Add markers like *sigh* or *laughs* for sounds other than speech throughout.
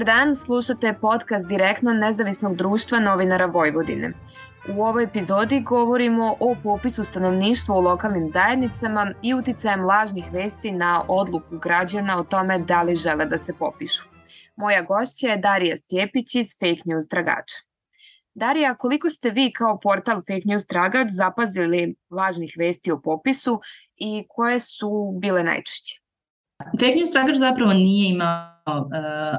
Dobar dan, slušate podcast direktno Nezavisnog društva novinara Vojvodine. U ovoj epizodi govorimo o popisu stanovništva u lokalnim zajednicama i uticajem lažnih vesti na odluku građana o tome da li žele da se popišu. Moja gošća je Darija Stjepić iz Fake News Tragača. Darija, koliko ste vi kao portal Fake News Tragač zapazili lažnih vesti o popisu i koje su bile najčešće? Fake News Tragač zapravo nije imao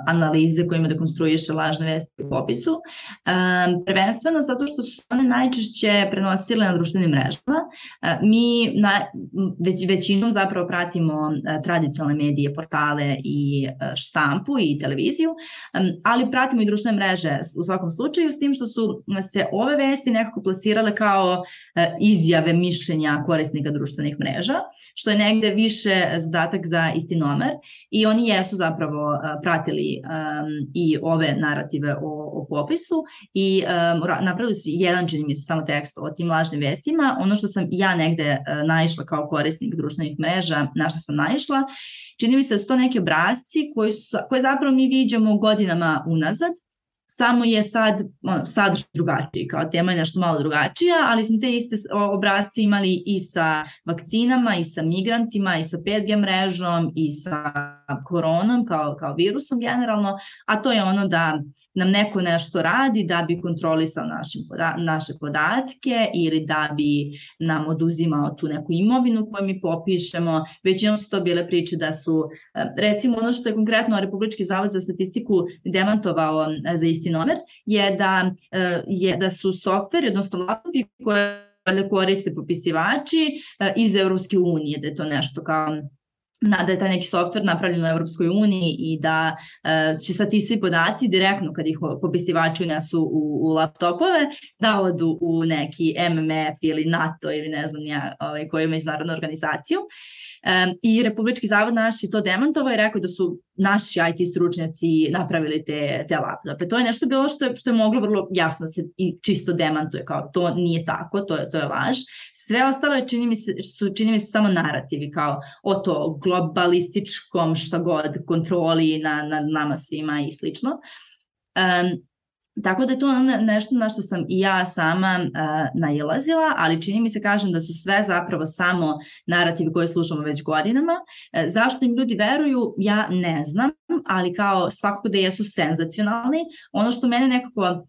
analize kojima da konstruiše lažne vesti u popisu. Prvenstveno zato što su one najčešće prenosile na društvenim mrežama. Uh, mi na, već, većinom zapravo pratimo uh, tradicionalne medije, portale i štampu i televiziju, ali pratimo i društvene mreže u svakom slučaju, s tim što su se ove vesti nekako plasirale kao izjave mišljenja korisnika društvenih mreža, što je negde više zadatak za istinomer i oni jesu zapravo pratili um, i ove narative o, o popisu i um, napravili su jedan, čini mi se, samo tekst o tim lažnim vestima. Ono što sam ja negde uh, naišla kao korisnik društvenih mreža, na što sam naišla, čini mi se da su to neki obrazci koji su, koje zapravo mi viđamo godinama unazad samo je sad ono, sadrž drugačiji, kao tema je nešto malo drugačija, ali smo te iste obrazce imali i sa vakcinama, i sa migrantima, i sa 5G mrežom, i sa koronom kao, kao virusom generalno, a to je ono da nam neko nešto radi da bi kontrolisao našim poda naše podatke ili da bi nam oduzimao tu neku imovinu koju mi popišemo. Većinom su to bile priče da su, recimo ono što je konkretno Republički zavod za statistiku demantovao za istinomer je da, e, je da su softveri, odnosno laptopi koje koriste popisivači e, iz Evropske unije, da je to nešto kao na, da je taj neki softver napravljen u Evropskoj uniji i da e, će sad ti svi podaci direktno kad ih popisivači unesu u, u laptopove da odu u neki MMF ili NATO ili ne znam ja ovaj, koju međunarodnu organizaciju. I Republički zavod naš je to demantovao i rekao da su naši IT stručnjaci napravili te, te laptope. To je nešto bilo što je, što je moglo vrlo jasno da se i čisto demantuje, kao to nije tako, to je, to je laž. Sve ostalo je, čini mi se, su čini mi se samo narativi, kao o to globalističkom šta god kontroli na, na nama svima i slično. Um, Tako da je to nešto na što sam i ja sama uh, nailazila, ali čini mi se kažem da su sve zapravo samo narativi koje slušamo već godinama. Uh, zašto im ljudi veruju, ja ne znam, ali kao svakako da jesu senzacionalni. Ono što mene nekako um,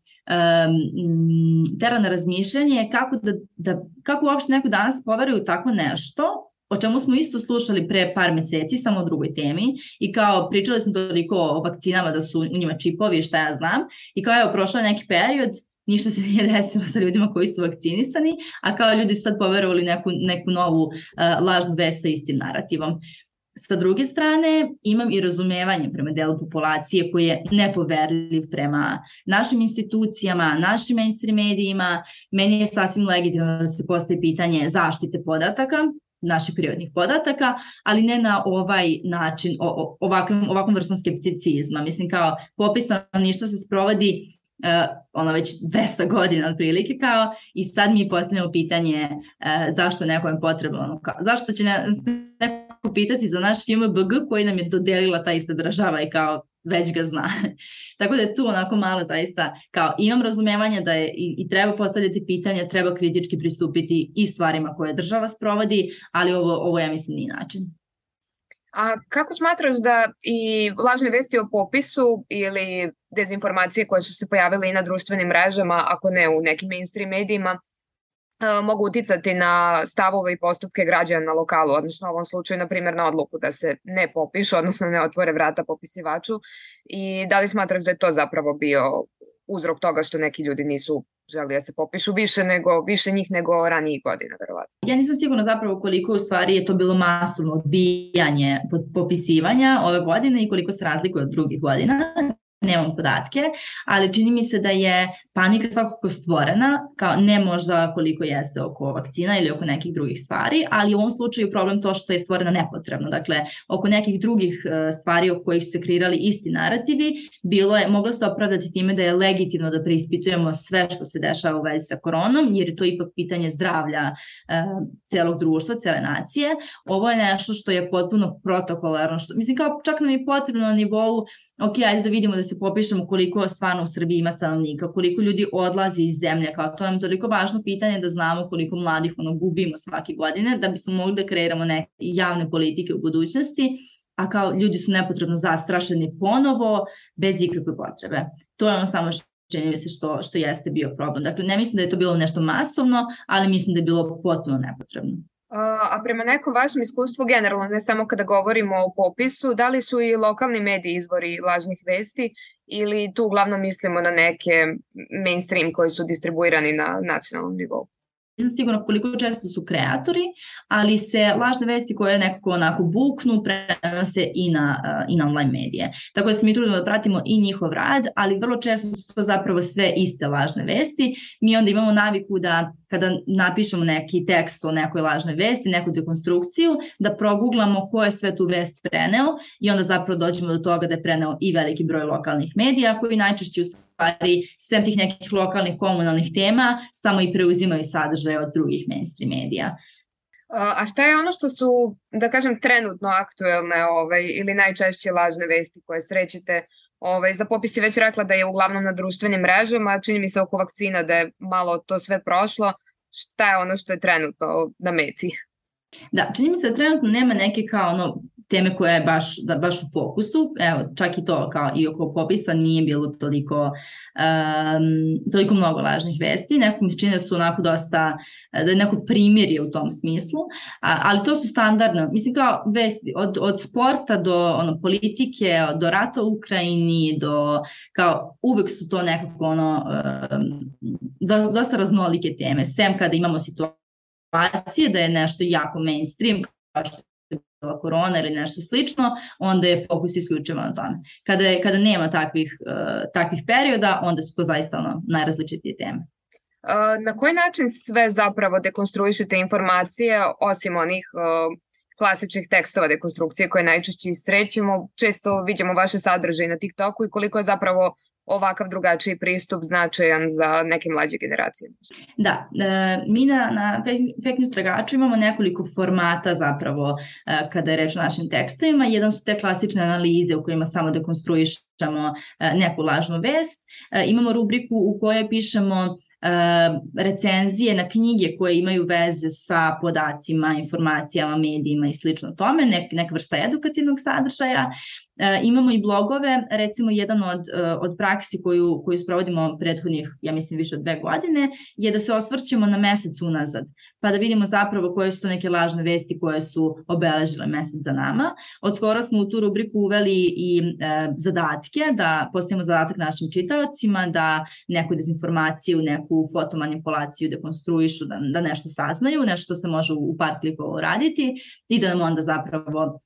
tera na razmišljanje je kako, da, da, kako uopšte neko danas poveruje tako nešto, o čemu smo isto slušali pre par meseci, samo o drugoj temi i kao pričali smo toliko o vakcinama da su u njima čipovi šta ja znam i kao je neki period ništa se nije desilo sa ljudima koji su vakcinisani, a kao ljudi su sad poverovali neku, neku novu uh, lažnu vest sa istim narativom. Sa druge strane, imam i razumevanje prema delu populacije koji je nepoverljiv prema našim institucijama, našim mainstream medijima. Meni je sasvim legitimno da se postaje pitanje zaštite podataka, naših prirodnih podataka, ali ne na ovaj način, o, ovakvom, ovakvom vrstom skepticizma. Mislim kao popis stanovništva se sprovodi uh, ono već 200 godina otprilike kao i sad mi postavljamo pitanje uh, zašto nekom je potrebno, ono, kao, zašto će ne, neko pitati za naš JMBG koji nam je dodelila ta ista država i kao već ga zna. *laughs* Tako da je tu onako malo zaista kao imam razumevanje da je i, i treba postavljati pitanja, treba kritički pristupiti i stvarima koje država sprovodi, ali ovo, ovo ja mislim nije način. A kako smatraš da i lažne vesti o popisu ili dezinformacije koje su se pojavile i na društvenim mrežama, ako ne u nekim mainstream medijima, mogu uticati na stavove i postupke građana na lokalu, odnosno u ovom slučaju, na primjer, na odluku da se ne popišu, odnosno ne otvore vrata popisivaču i da li smatraš da je to zapravo bio uzrok toga što neki ljudi nisu želi da se popišu više nego više njih nego ranijih godina verovatno. Ja nisam sigurna zapravo koliko u stvari je to bilo masovno odbijanje popisivanja ove godine i koliko se razlikuje od drugih godina nemam podatke, ali čini mi se da je panika svakako stvorena, kao ne možda koliko jeste oko vakcina ili oko nekih drugih stvari, ali u ovom slučaju problem to što je stvorena nepotrebno. Dakle, oko nekih drugih e, stvari o kojih su se kreirali isti narativi, bilo je, moglo se opravdati time da je legitimno da preispitujemo sve što se dešava u vezi sa koronom, jer je to ipak pitanje zdravlja e, celog društva, cele nacije. Ovo je nešto što je potpuno protokolarno, što, mislim kao čak nam je potrebno na nivou, ok, ajde da vidimo da se se popišemo koliko stvarno u Srbiji ima stanovnika, koliko ljudi odlazi iz zemlje, kao to nam toliko važno pitanje da znamo koliko mladih ono, gubimo svake godine, da bismo mogli da kreiramo neke javne politike u budućnosti, a kao ljudi su nepotrebno zastrašeni ponovo, bez ikakve potrebe. To je ono samo čini mi se što, što jeste bio problem. Dakle, ne mislim da je to bilo nešto masovno, ali mislim da je bilo potpuno nepotrebno. A prema nekom vašem iskustvu generalno, ne samo kada govorimo o popisu, da li su i lokalni mediji izvori lažnih vesti ili tu uglavnom mislimo na neke mainstream koji su distribuirani na nacionalnom nivou? Nisam sigurna koliko često su kreatori, ali se lažne vesti koje nekako onako buknu prenose i na, i na online medije. Tako da se mi trudimo da pratimo i njihov rad, ali vrlo često su to zapravo sve iste lažne vesti. Mi onda imamo naviku da kada napišemo neki tekst o nekoj lažnoj vesti, neku dekonstrukciju, da proguglamo ko je sve tu vest preneo i onda zapravo dođemo do toga da je preneo i veliki broj lokalnih medija koji najčešće u stvari, sem tih nekih lokalnih komunalnih tema, samo i preuzimaju sadržaje od drugih mainstream medija. A šta je ono što su, da kažem, trenutno aktuelne ovaj, ili najčešće lažne vesti koje srećete? Ovaj, za popis je već rekla da je uglavnom na društvenim mrežama, čini mi se oko vakcina da je malo to sve prošlo. Šta je ono što je trenutno na meti? Da, čini mi se da trenutno nema neke kao ono teme koja je baš, da, baš u fokusu. Evo, čak i to kao i oko popisa nije bilo toliko, um, toliko mnogo lažnih vesti. Neko mi se čini da su onako dosta, da je neko primjer je u tom smislu, a, ali to su standardno, mislim kao vesti od, od sporta do ono, politike, do rata u Ukrajini, do kao uvek su to nekako ono, um, dosta raznolike teme, sem kada imamo situacije da je nešto jako mainstream, kao što korona ili nešto slično, onda je fokus isključivo na tome. Kada, je, kada nema takvih, uh, takvih perioda, onda su to zaista ono, najrazličitije teme. Na koji način sve zapravo dekonstruišete informacije, osim onih uh, klasičnih tekstova dekonstrukcije koje najčešće srećemo, često vidimo vaše sadržaje na TikToku i koliko je zapravo ovakav drugačiji pristup značajan za neke mlađe generacije? Da, e, mi na, na fake news tragaču imamo nekoliko formata zapravo e, kada je reč o našim tekstovima. Jedan su te klasične analize u kojima samo dekonstruišemo e, neku lažnu vest. E, imamo rubriku u kojoj pišemo recenzije na knjige koje imaju veze sa podacima, informacijama, medijima i slično tome, nek, neka vrsta edukativnog sadržaja. E, imamo i blogove, recimo jedan od, e, od praksi koju, koju sprovodimo prethodnih, ja mislim, više od dve godine, je da se osvrćemo na mesec unazad, pa da vidimo zapravo koje su to neke lažne vesti koje su obeležile mesec za nama. Od skoro smo u tu rubriku uveli i e, zadatke, da postavimo zadatak našim čitavacima, da neku dezinformaciju, neku fotomanipulaciju dekonstruišu, da, da nešto saznaju, nešto se može u par klikova uraditi i da nam onda zapravo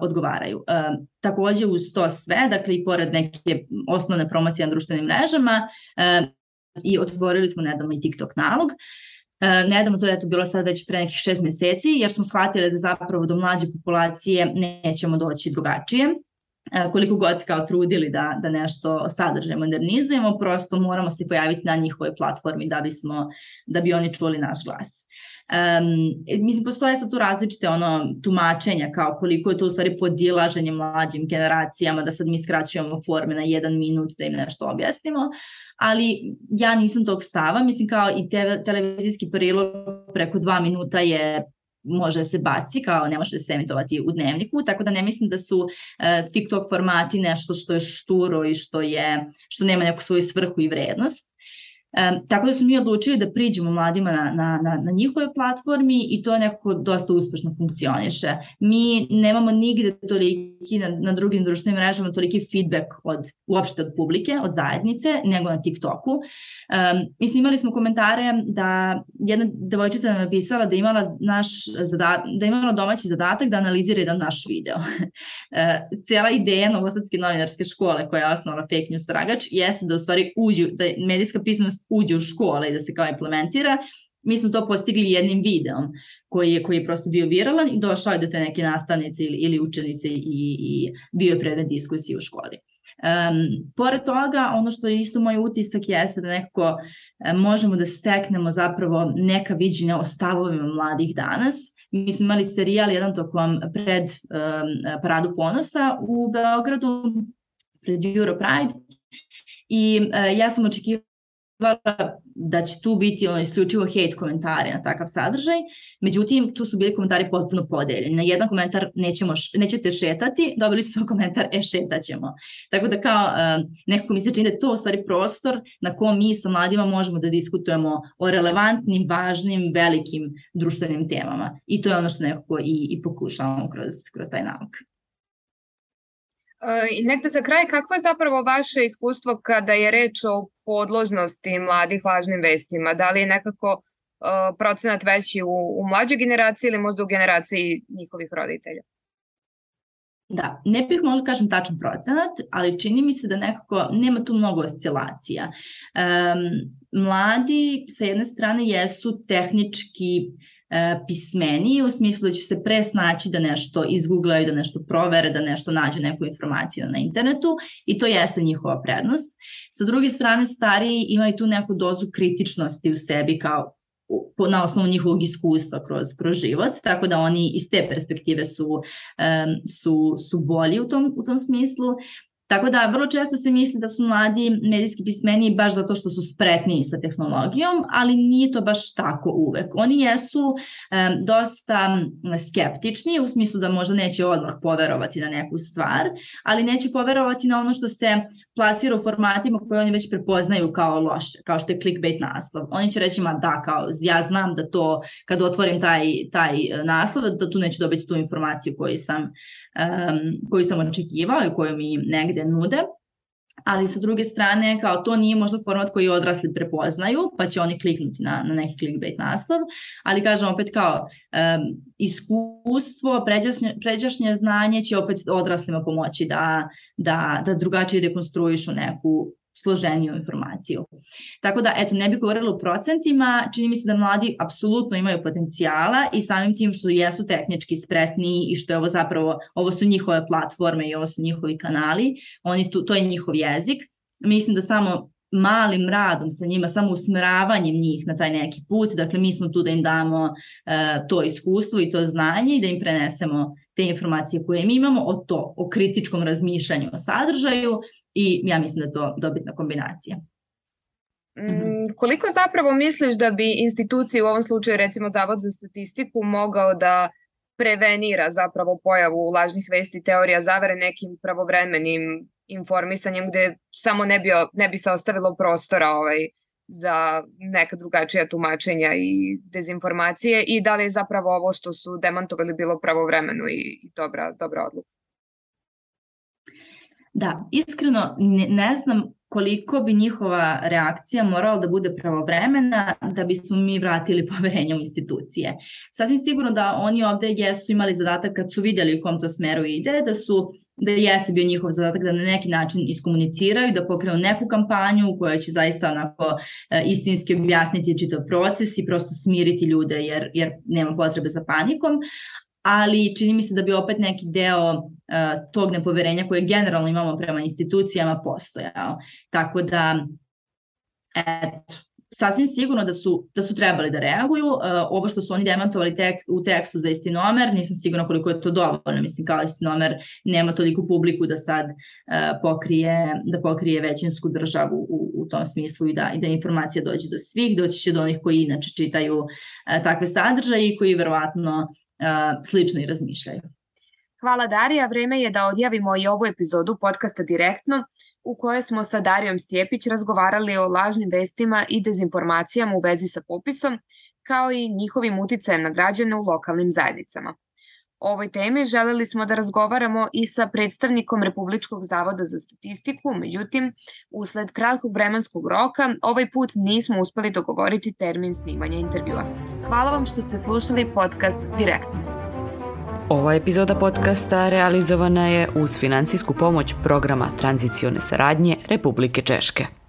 odgovaraju. Uh, takođe uz to sve, dakle i pored neke osnovne promocije na društvenim mrežama uh, i otvorili smo nedavno i TikTok nalog, nedavno to je to bilo sad već pre nekih šest meseci, jer smo shvatili da zapravo do mlađe populacije nećemo doći drugačije. Uh, koliko god kao trudili da, da nešto sadržaj modernizujemo, prosto moramo se pojaviti na njihovoj platformi da, bismo, da bi oni čuli naš glas. Um, mislim, postoje sad tu različite ono, tumačenja kao koliko je to u stvari podilaženje mlađim generacijama, da sad mi skraćujemo forme na jedan minut da im nešto objasnimo, ali ja nisam tog stava, mislim kao i te, televizijski prilog preko dva minuta je može da se baci, kao ne može da se emitovati u dnevniku, tako da ne mislim da su uh, TikTok formati nešto što je šturo i što je što nema neku svoju svrhu i vrednost. Um, tako da smo mi odlučili da priđemo mladima na, na, na, na njihove platformi i to nekako dosta uspešno funkcioniše. Mi nemamo nigde toliki na, na drugim društvenim mrežama toliki feedback od, uopšte od publike, od zajednice, nego na TikToku. Um, mislim, imali smo komentare da jedna devojčica nam je pisala da imala naš da imala domaći zadatak da analizira jedan naš video. *laughs* uh, cijela ideja Novosadske novinarske škole koja je osnovala Fake News Tragač jeste da u stvari uđu, da medijska pismenost uđe u škole i da se kao implementira, mi smo to postigli jednim videom koji je, koji je prosto bio viralan i došao je do te neke nastavnice ili, ili učenice i, i bio je predmet diskusije u školi. Um, pored toga, ono što je isto moj utisak jeste da nekako um, možemo da steknemo zapravo neka viđenja o stavovima mladih danas. Mi smo imali serijal jedan tokom pred um, Paradu ponosa u Beogradu pred Europride i uh, ja sam očekivala da će tu biti ono isključivo hate komentari na takav sadržaj, međutim tu su bili komentari potpuno podeljeni. Na jedan komentar nećemo, nećete šetati, dobili su *laughs* komentar e šetaćemo. Tako da kao uh, nekako mi se čini da je to stvari prostor na kom mi sa mladima možemo da diskutujemo o relevantnim, važnim, velikim društvenim temama. I to je ono što nekako i, i pokušavamo kroz, kroz taj nauk. I negde za kraj, kako je zapravo vaše iskustvo kada je reč o podložnosti mladih lažnim vestima? Da li je nekako uh, procenat veći u, u mlađoj generaciji ili možda u generaciji njihovih roditelja? Da, ne bih mogla kažem tačan procenat, ali čini mi se da nekako nema tu mnogo oscilacija. Um, mladi sa jedne strane jesu tehnički E, pismeniji u smislu da će se pre snaći da nešto izgooglaju, da nešto provere, da nešto nađu neku informaciju na internetu i to jeste njihova prednost. Sa druge strane, stariji imaju tu neku dozu kritičnosti u sebi kao na osnovu njihovog iskustva kroz, kroz život, tako da oni iz te perspektive su, um, su, su bolji u tom, u tom smislu. Tako da vrlo često se misli da su mladi medijski pismeniji baš zato što su spretniji sa tehnologijom, ali nije to baš tako uvek. Oni jesu um, dosta skeptični u smislu da možda neće odmah poverovati na neku stvar, ali neće poverovati na ono što se plasira u formatima koje oni već prepoznaju kao loše, kao što je clickbait naslov. Oni će reći, ma da, kao, ja znam da to, kad otvorim taj, taj e, naslov, da tu neću dobiti tu informaciju koju sam, koju sam očekivao i koju mi negde nude. Ali sa druge strane kao to nije možda format koji odrasli prepoznaju, pa će oni kliknuti na, na neki clickbait naslov, ali kažem opet kao um, iskustvo, pređašnje, pređašnje znanje će opet odraslima pomoći da, da, da drugačije dekonstruišu neku složeniju informaciju. Tako da, eto, ne bih govorila u procentima, čini mi se da mladi apsolutno imaju potencijala i samim tim što jesu tehnički spretniji i što je ovo zapravo, ovo su njihove platforme i ovo su njihovi kanali, oni tu, to je njihov jezik. Mislim da samo malim radom sa njima, samo usmeravanjem njih na taj neki put, dakle mi smo tu da im damo uh, to iskustvo i to znanje i da im prenesemo te informacije koje mi imamo o to, o kritičkom razmišljanju o sadržaju i ja mislim da je to dobitna kombinacija. Mm, koliko zapravo misliš da bi institucije, u ovom slučaju recimo Zavod za statistiku, mogao da prevenira zapravo pojavu lažnih vesti, teorija zavere nekim pravovremenim informisanjem gde samo ne bi, ne bi se ostavilo prostora ovaj, za neka drugačija tumačenja i dezinformacije i da li je zapravo ovo što su demantovali bilo pravovremeno i, i dobra, dobra odluka? Da, iskreno ne, ne znam koliko bi njihova reakcija morala da bude pravovremena da bismo mi vratili *laughs* poverenje u institucije. Sasvim sigurno da oni ovde jesu imali zadatak kad su vidjeli u kom to smeru ide, da su da jeste bio njihov zadatak da na neki način iskomuniciraju, da pokrenu neku kampanju koja će zaista onako e, istinski objasniti čitav proces i prosto smiriti ljude jer, jer nema potrebe za panikom, ali čini mi se da bi opet neki deo tog nepoverenja koje generalno imamo prema institucijama postojao. Tako da, eto, sasvim sigurno da su, da su trebali da reaguju. Uh, ovo što su oni demantovali tek, u tekstu za istinomer, nisam sigurna koliko je to dovoljno. Mislim, kao istinomer nema toliko publiku da sad uh, pokrije, da pokrije većinsku državu u, u tom smislu i da, i da informacija dođe do svih, doći će do onih koji inače čitaju uh, takve sadržaje i koji verovatno slično i razmišljaju. Hvala Darija, vreme je da odjavimo i ovu epizodu podcasta Direktno u kojoj smo sa Darijom Stjepić razgovarali o lažnim vestima i dezinformacijama u vezi sa popisom, kao i njihovim uticajem na građane u lokalnim zajednicama. O ovoj temi želeli smo da razgovaramo i sa predstavnikom Republičkog zavoda za statistiku, međutim, usled kratkog vremenskog roka, ovaj put nismo uspeli dogovoriti termin snimanja intervjua. Hvala vam što ste slušali podcast Direktno. Ova epizoda podcasta realizovana je uz financijsku pomoć programa tranzicione saradnje Republike Češke.